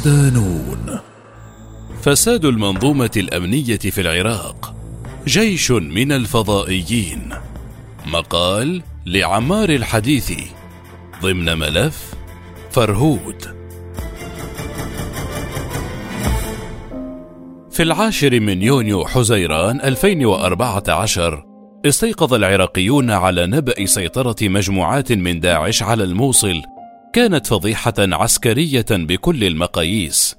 صدانون فساد المنظومة الأمنية في العراق جيش من الفضائيين. مقال لعمار الحديثي ضمن ملف فرهود. في العاشر من يونيو حزيران 2014 استيقظ العراقيون على نبأ سيطرة مجموعات من داعش على الموصل كانت فضيحة عسكرية بكل المقاييس.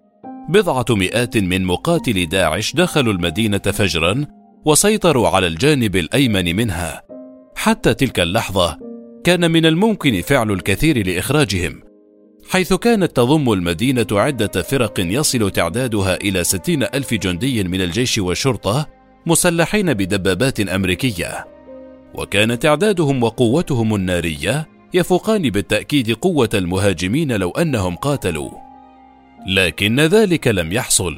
بضعة مئات من مقاتلي داعش دخلوا المدينة فجرا وسيطروا على الجانب الأيمن منها. حتى تلك اللحظة كان من الممكن فعل الكثير لإخراجهم حيث كانت تضم المدينة عدة فرق يصل تعدادها إلى ستين ألف جندي من الجيش والشرطة مسلحين بدبابات أمريكية. وكان تعدادهم وقوتهم النارية يفوقان بالتأكيد قوة المهاجمين لو أنهم قاتلوا لكن ذلك لم يحصل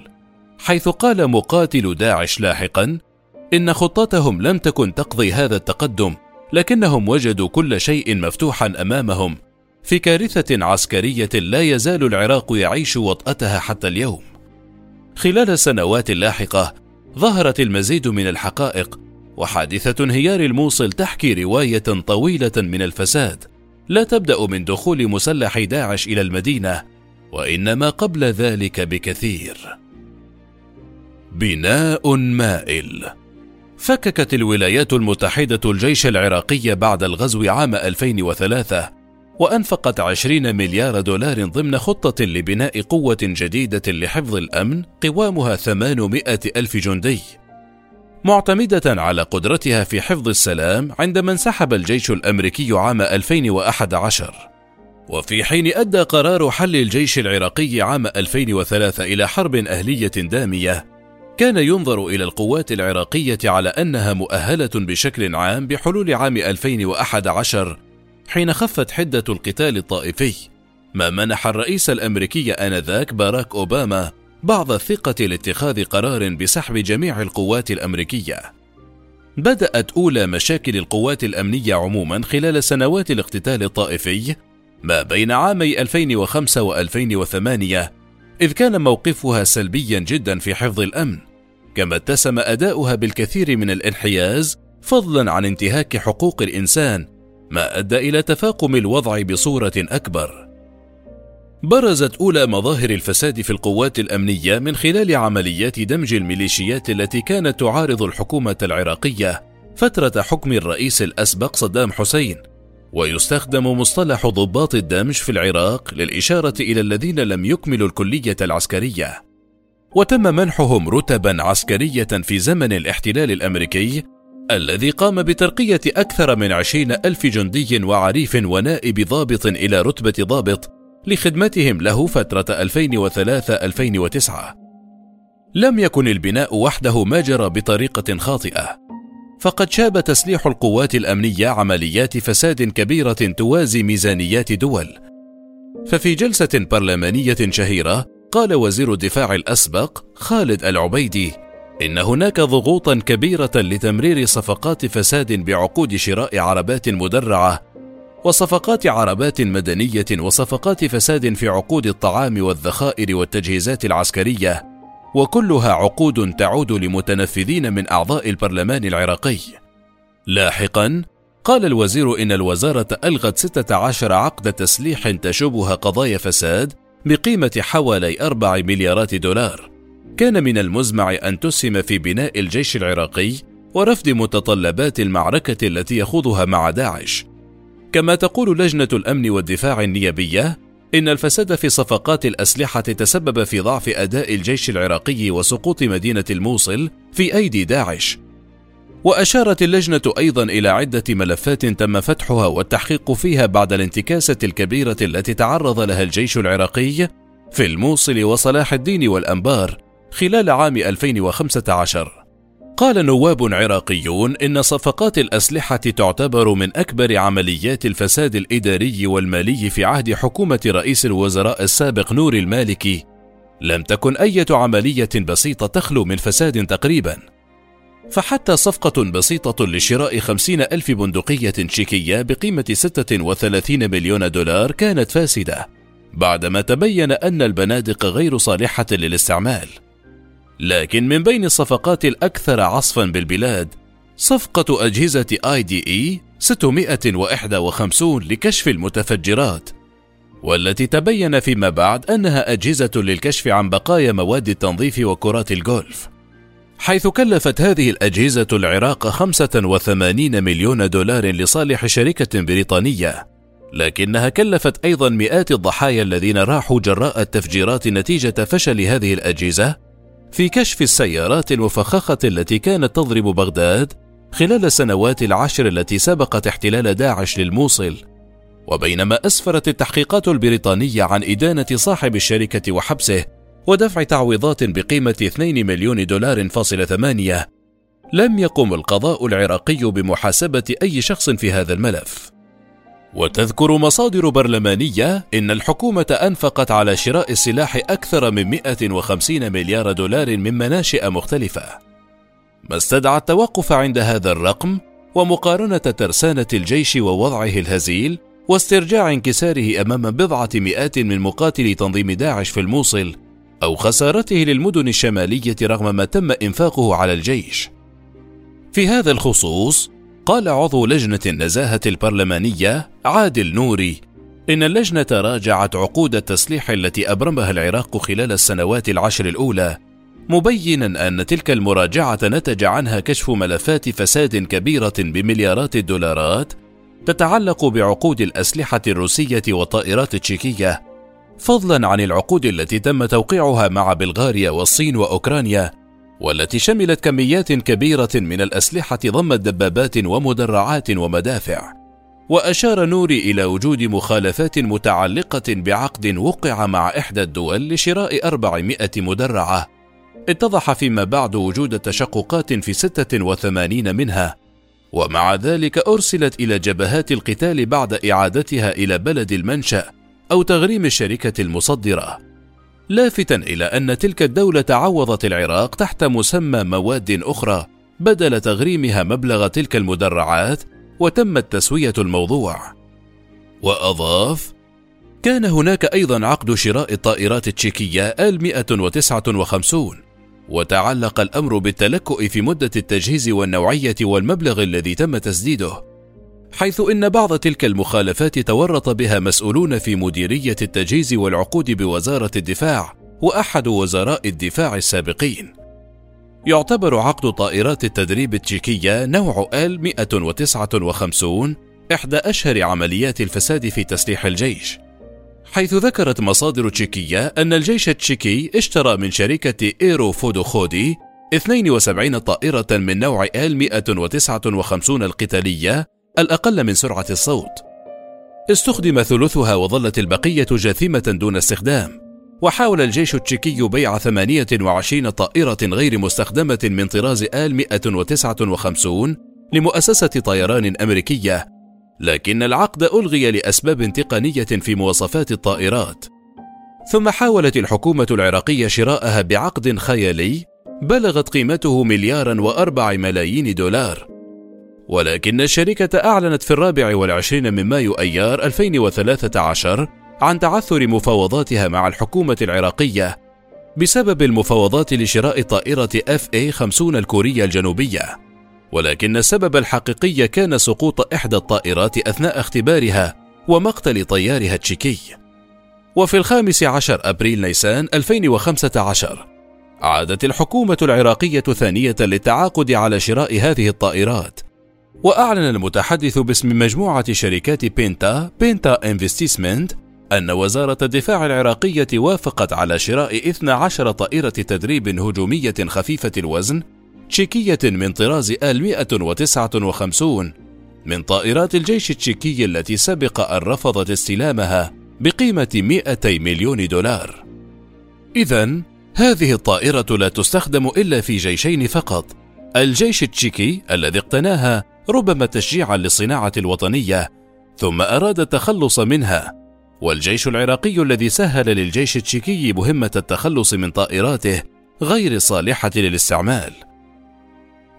حيث قال مقاتل داعش لاحقا إن خطتهم لم تكن تقضي هذا التقدم لكنهم وجدوا كل شيء مفتوحا أمامهم في كارثة عسكرية لا يزال العراق يعيش وطأتها حتى اليوم. خلال السنوات اللاحقة ظهرت المزيد من الحقائق وحادثة انهيار الموصل تحكي رواية طويلة من الفساد لا تبدأ من دخول مسلح داعش إلى المدينة وإنما قبل ذلك بكثير. بناء مائل فككت الولايات المتحدة الجيش العراقي بعد الغزو عام 2003 وأنفقت 20 مليار دولار ضمن خطة لبناء قوة جديدة لحفظ الأمن قوامها 800 ألف جندي معتمدة على قدرتها في حفظ السلام عندما انسحب الجيش الأمريكي عام 2011 وفي حين أدى قرار حل الجيش العراقي عام 2003 إلى حرب أهلية دامية كان ينظر إلى القوات العراقية على أنها مؤهلة بشكل عام بحلول عام 2011 حين خفت حدة القتال الطائفي. ما منح الرئيس الأمريكي آنذاك باراك أوباما بعض الثقة لاتخاذ قرار بسحب جميع القوات الأمريكية. بدأت أولى مشاكل القوات الأمنية عموما خلال سنوات الاقتتال الطائفي ما بين عامي 2005 و2008 إذ كان موقفها سلبيا جدا في حفظ الأمن، كما اتسم أداؤها بالكثير من الانحياز فضلا عن انتهاك حقوق الإنسان ما أدى إلى تفاقم الوضع بصورة أكبر برزت أولى مظاهر الفساد في القوات الأمنية من خلال عمليات دمج الميليشيات التي كانت تعارض الحكومة العراقية فترة حكم الرئيس الأسبق صدام حسين. ويستخدم مصطلح ضباط الدمج في العراق للإشارة إلى الذين لم يكملوا الكلية العسكرية. وتم منحهم رتبا عسكرية في زمن الاحتلال الأمريكي الذي قام بترقية أكثر من عشرين ألف جندي وعريف ونائب ضابط إلى رتبة ضابط لخدمتهم له فترة 2003-2009 لم يكن البناء وحده ما جرى بطريقة خاطئة فقد شاب تسليح القوات الأمنية عمليات فساد كبيرة توازي ميزانيات دول. ففي جلسة برلمانية شهيرة قال وزير الدفاع الأسبق خالد العبيدي إن هناك ضغوطا كبيرة لتمرير صفقات فساد بعقود شراء عربات مدرعة وصفقات عربات مدنية وصفقات فساد في عقود الطعام والذخائر والتجهيزات العسكرية وكلها عقود تعود لمتنفذين من أعضاء البرلمان العراقي. لاحقا قال الوزير إن الوزارة ألغت 16 عقد تسليح تشوبها قضايا فساد بقيمة حوالي 4 مليارات دولار. كان من المزمع أن تسهم في بناء الجيش العراقي ورفض متطلبات المعركة التي يخوضها مع داعش كما تقول لجنة الأمن والدفاع النيابية إن الفساد في صفقات الأسلحة تسبب في ضعف أداء الجيش العراقي وسقوط مدينة الموصل في أيدي داعش. وأشارت اللجنة أيضا إلى عدة ملفات تم فتحها والتحقيق فيها بعد الانتكاسة الكبيرة التي تعرض لها الجيش العراقي في الموصل وصلاح الدين والأنبار خلال عام 2015 قال نواب عراقيون إن صفقات الأسلحة تعتبر من أكبر عمليات الفساد الإداري والمالي في عهد حكومة رئيس الوزراء السابق نور المالكي لم تكن أية عملية بسيطة تخلو من فساد تقريبا فحتى صفقة بسيطة لشراء خمسين ألف بندقية تشيكية بقيمة 36 مليون دولار كانت فاسدة بعدما تبين أن البنادق غير صالحة للاستعمال. لكن من بين الصفقات الأكثر عصفا بالبلاد صفقة أجهزة آي دي إي 651 لكشف المتفجرات. والتي تبين فيما بعد أنها أجهزة للكشف عن بقايا مواد التنظيف وكرات الجولف حيث كلفت هذه الأجهزة العراق 85 مليون دولار لصالح شركة بريطانية. لكنها كلفت أيضا مئات الضحايا الذين راحوا جراء التفجيرات نتيجة فشل هذه الأجهزة في كشف السيارات المفخخة التي كانت تضرب بغداد خلال السنوات العشر التي سبقت احتلال داعش للموصل. وبينما أسفرت التحقيقات البريطانية عن إدانة صاحب الشركة وحبسه ودفع تعويضات بقيمة 2 مليون دولار فاصل ثمانية. لم يقم القضاء العراقي بمحاسبة أي شخص في هذا الملف. وتذكر مصادر برلمانية إن الحكومة أنفقت على شراء السلاح أكثر من 150 مليار دولار من مناشئ مختلفة. ما استدعى التوقف عند هذا الرقم ومقارنة ترسانة الجيش ووضعه الهزيل واسترجاع انكساره أمام بضعة مئات من مقاتلي تنظيم داعش في الموصل أو خسارته للمدن الشمالية رغم ما تم إنفاقه على الجيش. في هذا الخصوص قال عضو لجنة النزاهة البرلمانية عادل نوري إن اللجنة راجعت عقود التسليح التي أبرمها العراق خلال السنوات العشر الأولى مبينا أن تلك المراجعة نتج عنها كشف ملفات فساد كبيرة بمليارات الدولارات تتعلق بعقود الأسلحة الروسية والطائرات التشيكية، فضلا عن العقود التي تم توقيعها مع بلغاريا والصين وأوكرانيا، والتي شملت كميات كبيرة من الأسلحة ضمت دبابات ومدرعات ومدافع. وأشار نوري إلى وجود مخالفات متعلقة بعقد وقع مع إحدى الدول لشراء 400 مدرعة. اتضح فيما بعد وجود تشققات في 86 منها، ومع ذلك أرسلت إلى جبهات القتال بعد إعادتها إلى بلد المنشأ أو تغريم الشركة المصدرة. لافتا إلى أن تلك الدولة تعوضت العراق تحت مسمى مواد أخرى بدل تغريمها مبلغ تلك المدرعات وتمت تسوية الموضوع. وأضاف: كان هناك أيضا عقد شراء الطائرات التشيكية آل 159 وتعلق الأمر بالتلكؤ في مدة التجهيز والنوعية والمبلغ الذي تم تسديده حيث إن بعض تلك المخالفات تورط بها مسؤولون في مديرية التجهيز والعقود بوزارة الدفاع وأحد وزراء الدفاع السابقين. يعتبر عقد طائرات التدريب التشيكية نوع ال 159 إحدى أشهر عمليات الفساد في تسليح الجيش. حيث ذكرت مصادر تشيكية أن الجيش التشيكي اشترى من شركة إيرو فودوخودي 72 طائرة من نوع آل 159 القتالية الأقل من سرعة الصوت. استخدم ثلثها وظلت البقية جاثمة دون استخدام. وحاول الجيش التشيكي بيع 28 طائرة غير مستخدمة من طراز آل 159 لمؤسسة طيران أمريكية لكن العقد ألغي لأسباب تقنية في مواصفات الطائرات. ثم حاولت الحكومة العراقية شراءها بعقد خيالي بلغت قيمته مليارا وأربع ملايين دولار. ولكن الشركة أعلنت في الرابع والعشرين من مايو أيار 2013 عن تعثر مفاوضاتها مع الحكومة العراقية بسبب المفاوضات لشراء طائرة FA-50 الكورية الجنوبية. ولكن السبب الحقيقي كان سقوط إحدى الطائرات أثناء اختبارها ومقتل طيارها التشيكي. وفي الخامس عشر أبريل نيسان 2015 عادت الحكومة العراقية ثانية للتعاقد على شراء هذه الطائرات وأعلن المتحدث باسم مجموعة شركات بينتا بينتا انفستيسمنت أن وزارة الدفاع العراقية وافقت على شراء 12 طائرة تدريب هجومية خفيفة الوزن تشيكية من طراز آل 159 من طائرات الجيش التشيكي التي سبق أن رفضت استلامها بقيمة 200 مليون دولار. إذا هذه الطائرة لا تستخدم إلا في جيشين فقط، الجيش التشيكي الذي اقتناها ربما تشجيعا للصناعة الوطنية، ثم أراد التخلص منها، والجيش العراقي الذي سهل للجيش التشيكي مهمة التخلص من طائراته غير صالحة للاستعمال.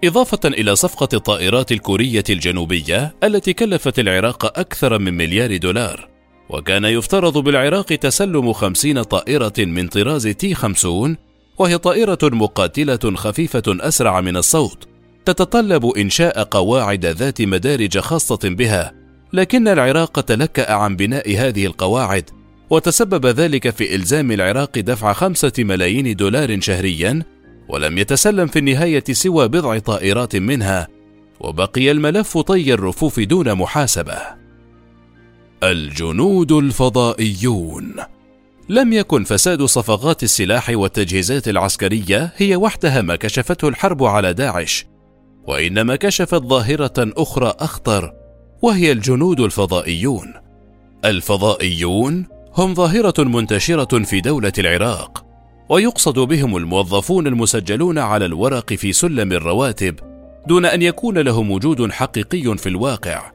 إضافة إلى صفقة الطائرات الكورية الجنوبية التي كلفت العراق أكثر من مليار دولار، وكان يفترض بالعراق تسلم خمسين طائرة من طراز تي خمسون وهي طائرة مقاتلة خفيفة أسرع من الصوت تتطلب إنشاء قواعد ذات مدارج خاصة بها لكن العراق تلكأ عن بناء هذه القواعد وتسبب ذلك في إلزام العراق دفع خمسة ملايين دولار شهريا ولم يتسلم في النهاية سوى بضع طائرات منها وبقي الملف طي الرفوف دون محاسبة. الجنود الفضائيون. لم يكن فساد صفقات السلاح والتجهيزات العسكرية هي وحدها ما كشفته الحرب على داعش وإنما كشفت ظاهرة أخرى أخطر وهي الجنود الفضائيون الفضائيون هم ظاهرة منتشرة في دولة العراق، ويقصد بهم الموظفون المسجلون على الورق في سلم الرواتب، دون أن يكون لهم وجود حقيقي في الواقع.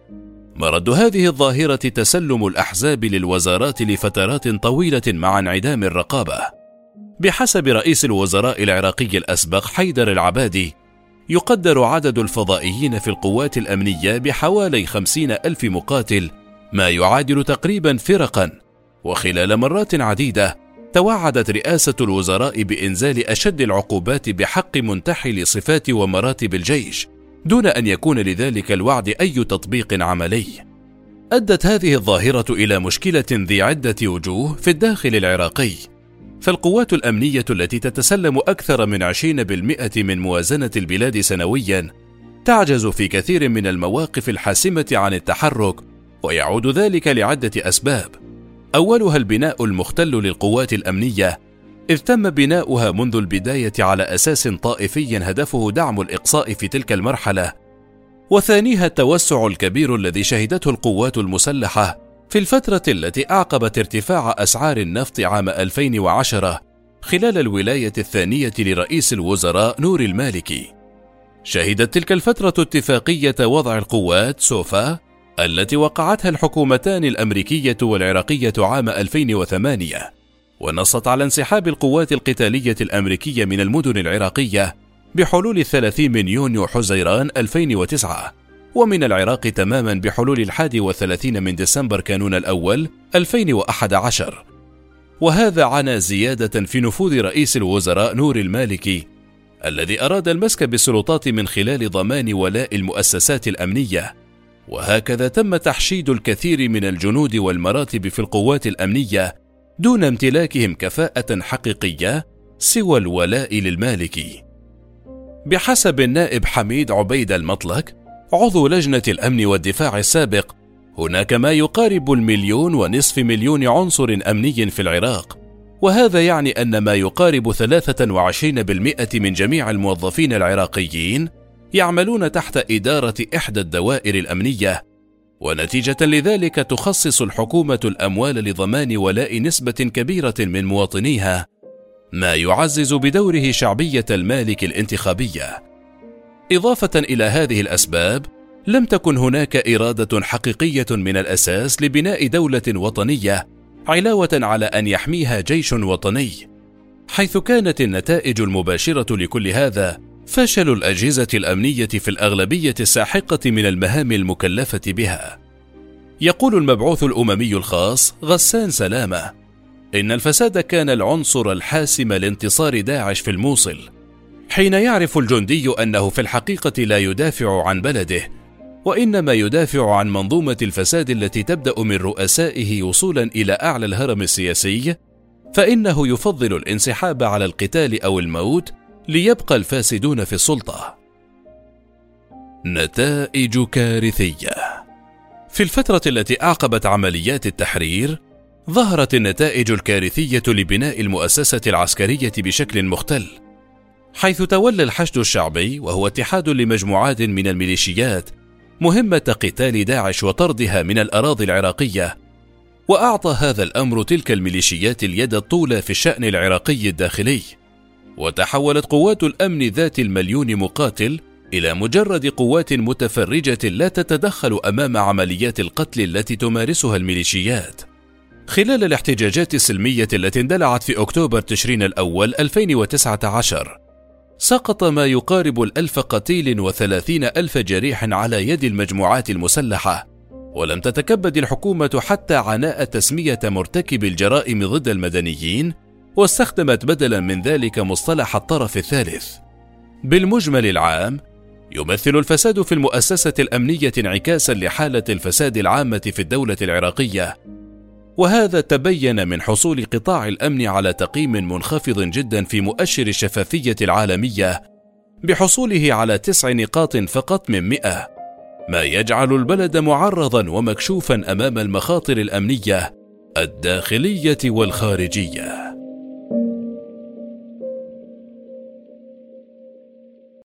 مرد هذه الظاهرة تسلم الأحزاب للوزارات لفترات طويلة مع انعدام الرقابة. بحسب رئيس الوزراء العراقي الأسبق حيدر العبادي، يقدر عدد الفضائيين في القوات الأمنية بحوالي خمسين ألف مقاتل ما يعادل تقريبا فرقا. وخلال مرات عديدة توعدت رئاسة الوزراء بإنزال أشد العقوبات بحق منتحل صفات ومراتب الجيش دون أن يكون لذلك الوعد أي تطبيق عملي. أدت هذه الظاهرة إلى مشكلة ذي عدة وجوه في الداخل العراقي. فالقوات الأمنية التي تتسلم أكثر من 20% من موازنة البلاد سنويا تعجز في كثير من المواقف الحاسمة عن التحرك ويعود ذلك لعدة أسباب. أولها البناء المختل للقوات الأمنية إذ تم بناؤها منذ البداية على أساس طائفي هدفه دعم الإقصاء في تلك المرحلة. وثانيها التوسع الكبير الذي شهدته القوات المسلحة في الفترة التي أعقبت ارتفاع أسعار النفط عام 2010 خلال الولاية الثانية لرئيس الوزراء نور المالكي. شهدت تلك الفترة اتفاقية وضع القوات سوفا التي وقعتها الحكومتان الأمريكية والعراقية عام 2008 ونصت على انسحاب القوات القتالية الأمريكية من المدن العراقية بحلول الثلاثين من يونيو حزيران 2009 ومن العراق تماما بحلول الحادي والثلاثين من ديسمبر كانون الأول 2011 وهذا عنا زيادة في نفوذ رئيس الوزراء نور المالكي الذي أراد المسك بالسلطات من خلال ضمان ولاء المؤسسات الأمنية. وهكذا تم تحشيد الكثير من الجنود والمراتب في القوات الأمنية دون امتلاكهم كفاءة حقيقية سوى الولاء للمالكي بحسب النائب حميد عبيد المطلق عضو لجنة الأمن والدفاع السابق هناك ما يقارب المليون ونصف مليون عنصر أمني في العراق وهذا يعني أن ما يقارب 23% من جميع الموظفين العراقيين يعملون تحت إدارة إحدى الدوائر الأمنية، ونتيجة لذلك تخصص الحكومة الأموال لضمان ولاء نسبة كبيرة من مواطنيها، ما يعزز بدوره شعبية المالك الانتخابية. إضافة إلى هذه الأسباب، لم تكن هناك إرادة حقيقية من الأساس لبناء دولة وطنية، علاوة على أن يحميها جيش وطني، حيث كانت النتائج المباشرة لكل هذا فشل الأجهزة الأمنية في الأغلبية الساحقة من المهام المكلفة بها. يقول المبعوث الأممي الخاص غسان سلامة: إن الفساد كان العنصر الحاسم لانتصار داعش في الموصل. حين يعرف الجندي أنه في الحقيقة لا يدافع عن بلده، وإنما يدافع عن منظومة الفساد التي تبدأ من رؤسائه وصولا إلى أعلى الهرم السياسي، فإنه يفضل الانسحاب على القتال أو الموت ليبقى الفاسدون في السلطة. نتائج كارثية. في الفترة التي أعقبت عمليات التحرير ظهرت النتائج الكارثية لبناء المؤسسة العسكرية بشكل مختل. حيث تولى الحشد الشعبي وهو اتحاد لمجموعات من الميليشيات مهمة قتال داعش وطردها من الأراضي العراقية. وأعطى هذا الأمر تلك الميليشيات اليد الطولى في الشأن العراقي الداخلي. وتحولت قوات الأمن ذات المليون مقاتل إلى مجرد قوات متفرجة لا تتدخل أمام عمليات القتل التي تمارسها الميليشيات. خلال الاحتجاجات السلمية التي اندلعت في أكتوبر تشرين الأول 2019 سقط ما يقارب الألف قتيل وثلاثين ألف جريح على يد المجموعات المسلحة ولم تتكبد الحكومة حتى عناء تسمية مرتكب الجرائم ضد المدنيين واستخدمت بدلا من ذلك مصطلح الطرف الثالث. بالمجمل العام يمثل الفساد في المؤسسة الأمنية انعكاسا لحالة الفساد العامة في الدولة العراقية وهذا تبين من حصول قطاع الأمن على تقييم منخفض جدا في مؤشر الشفافية العالمية بحصوله على تسع نقاط فقط من مئة ما يجعل البلد معرضا ومكشوفا أمام المخاطر الأمنية الداخلية والخارجية.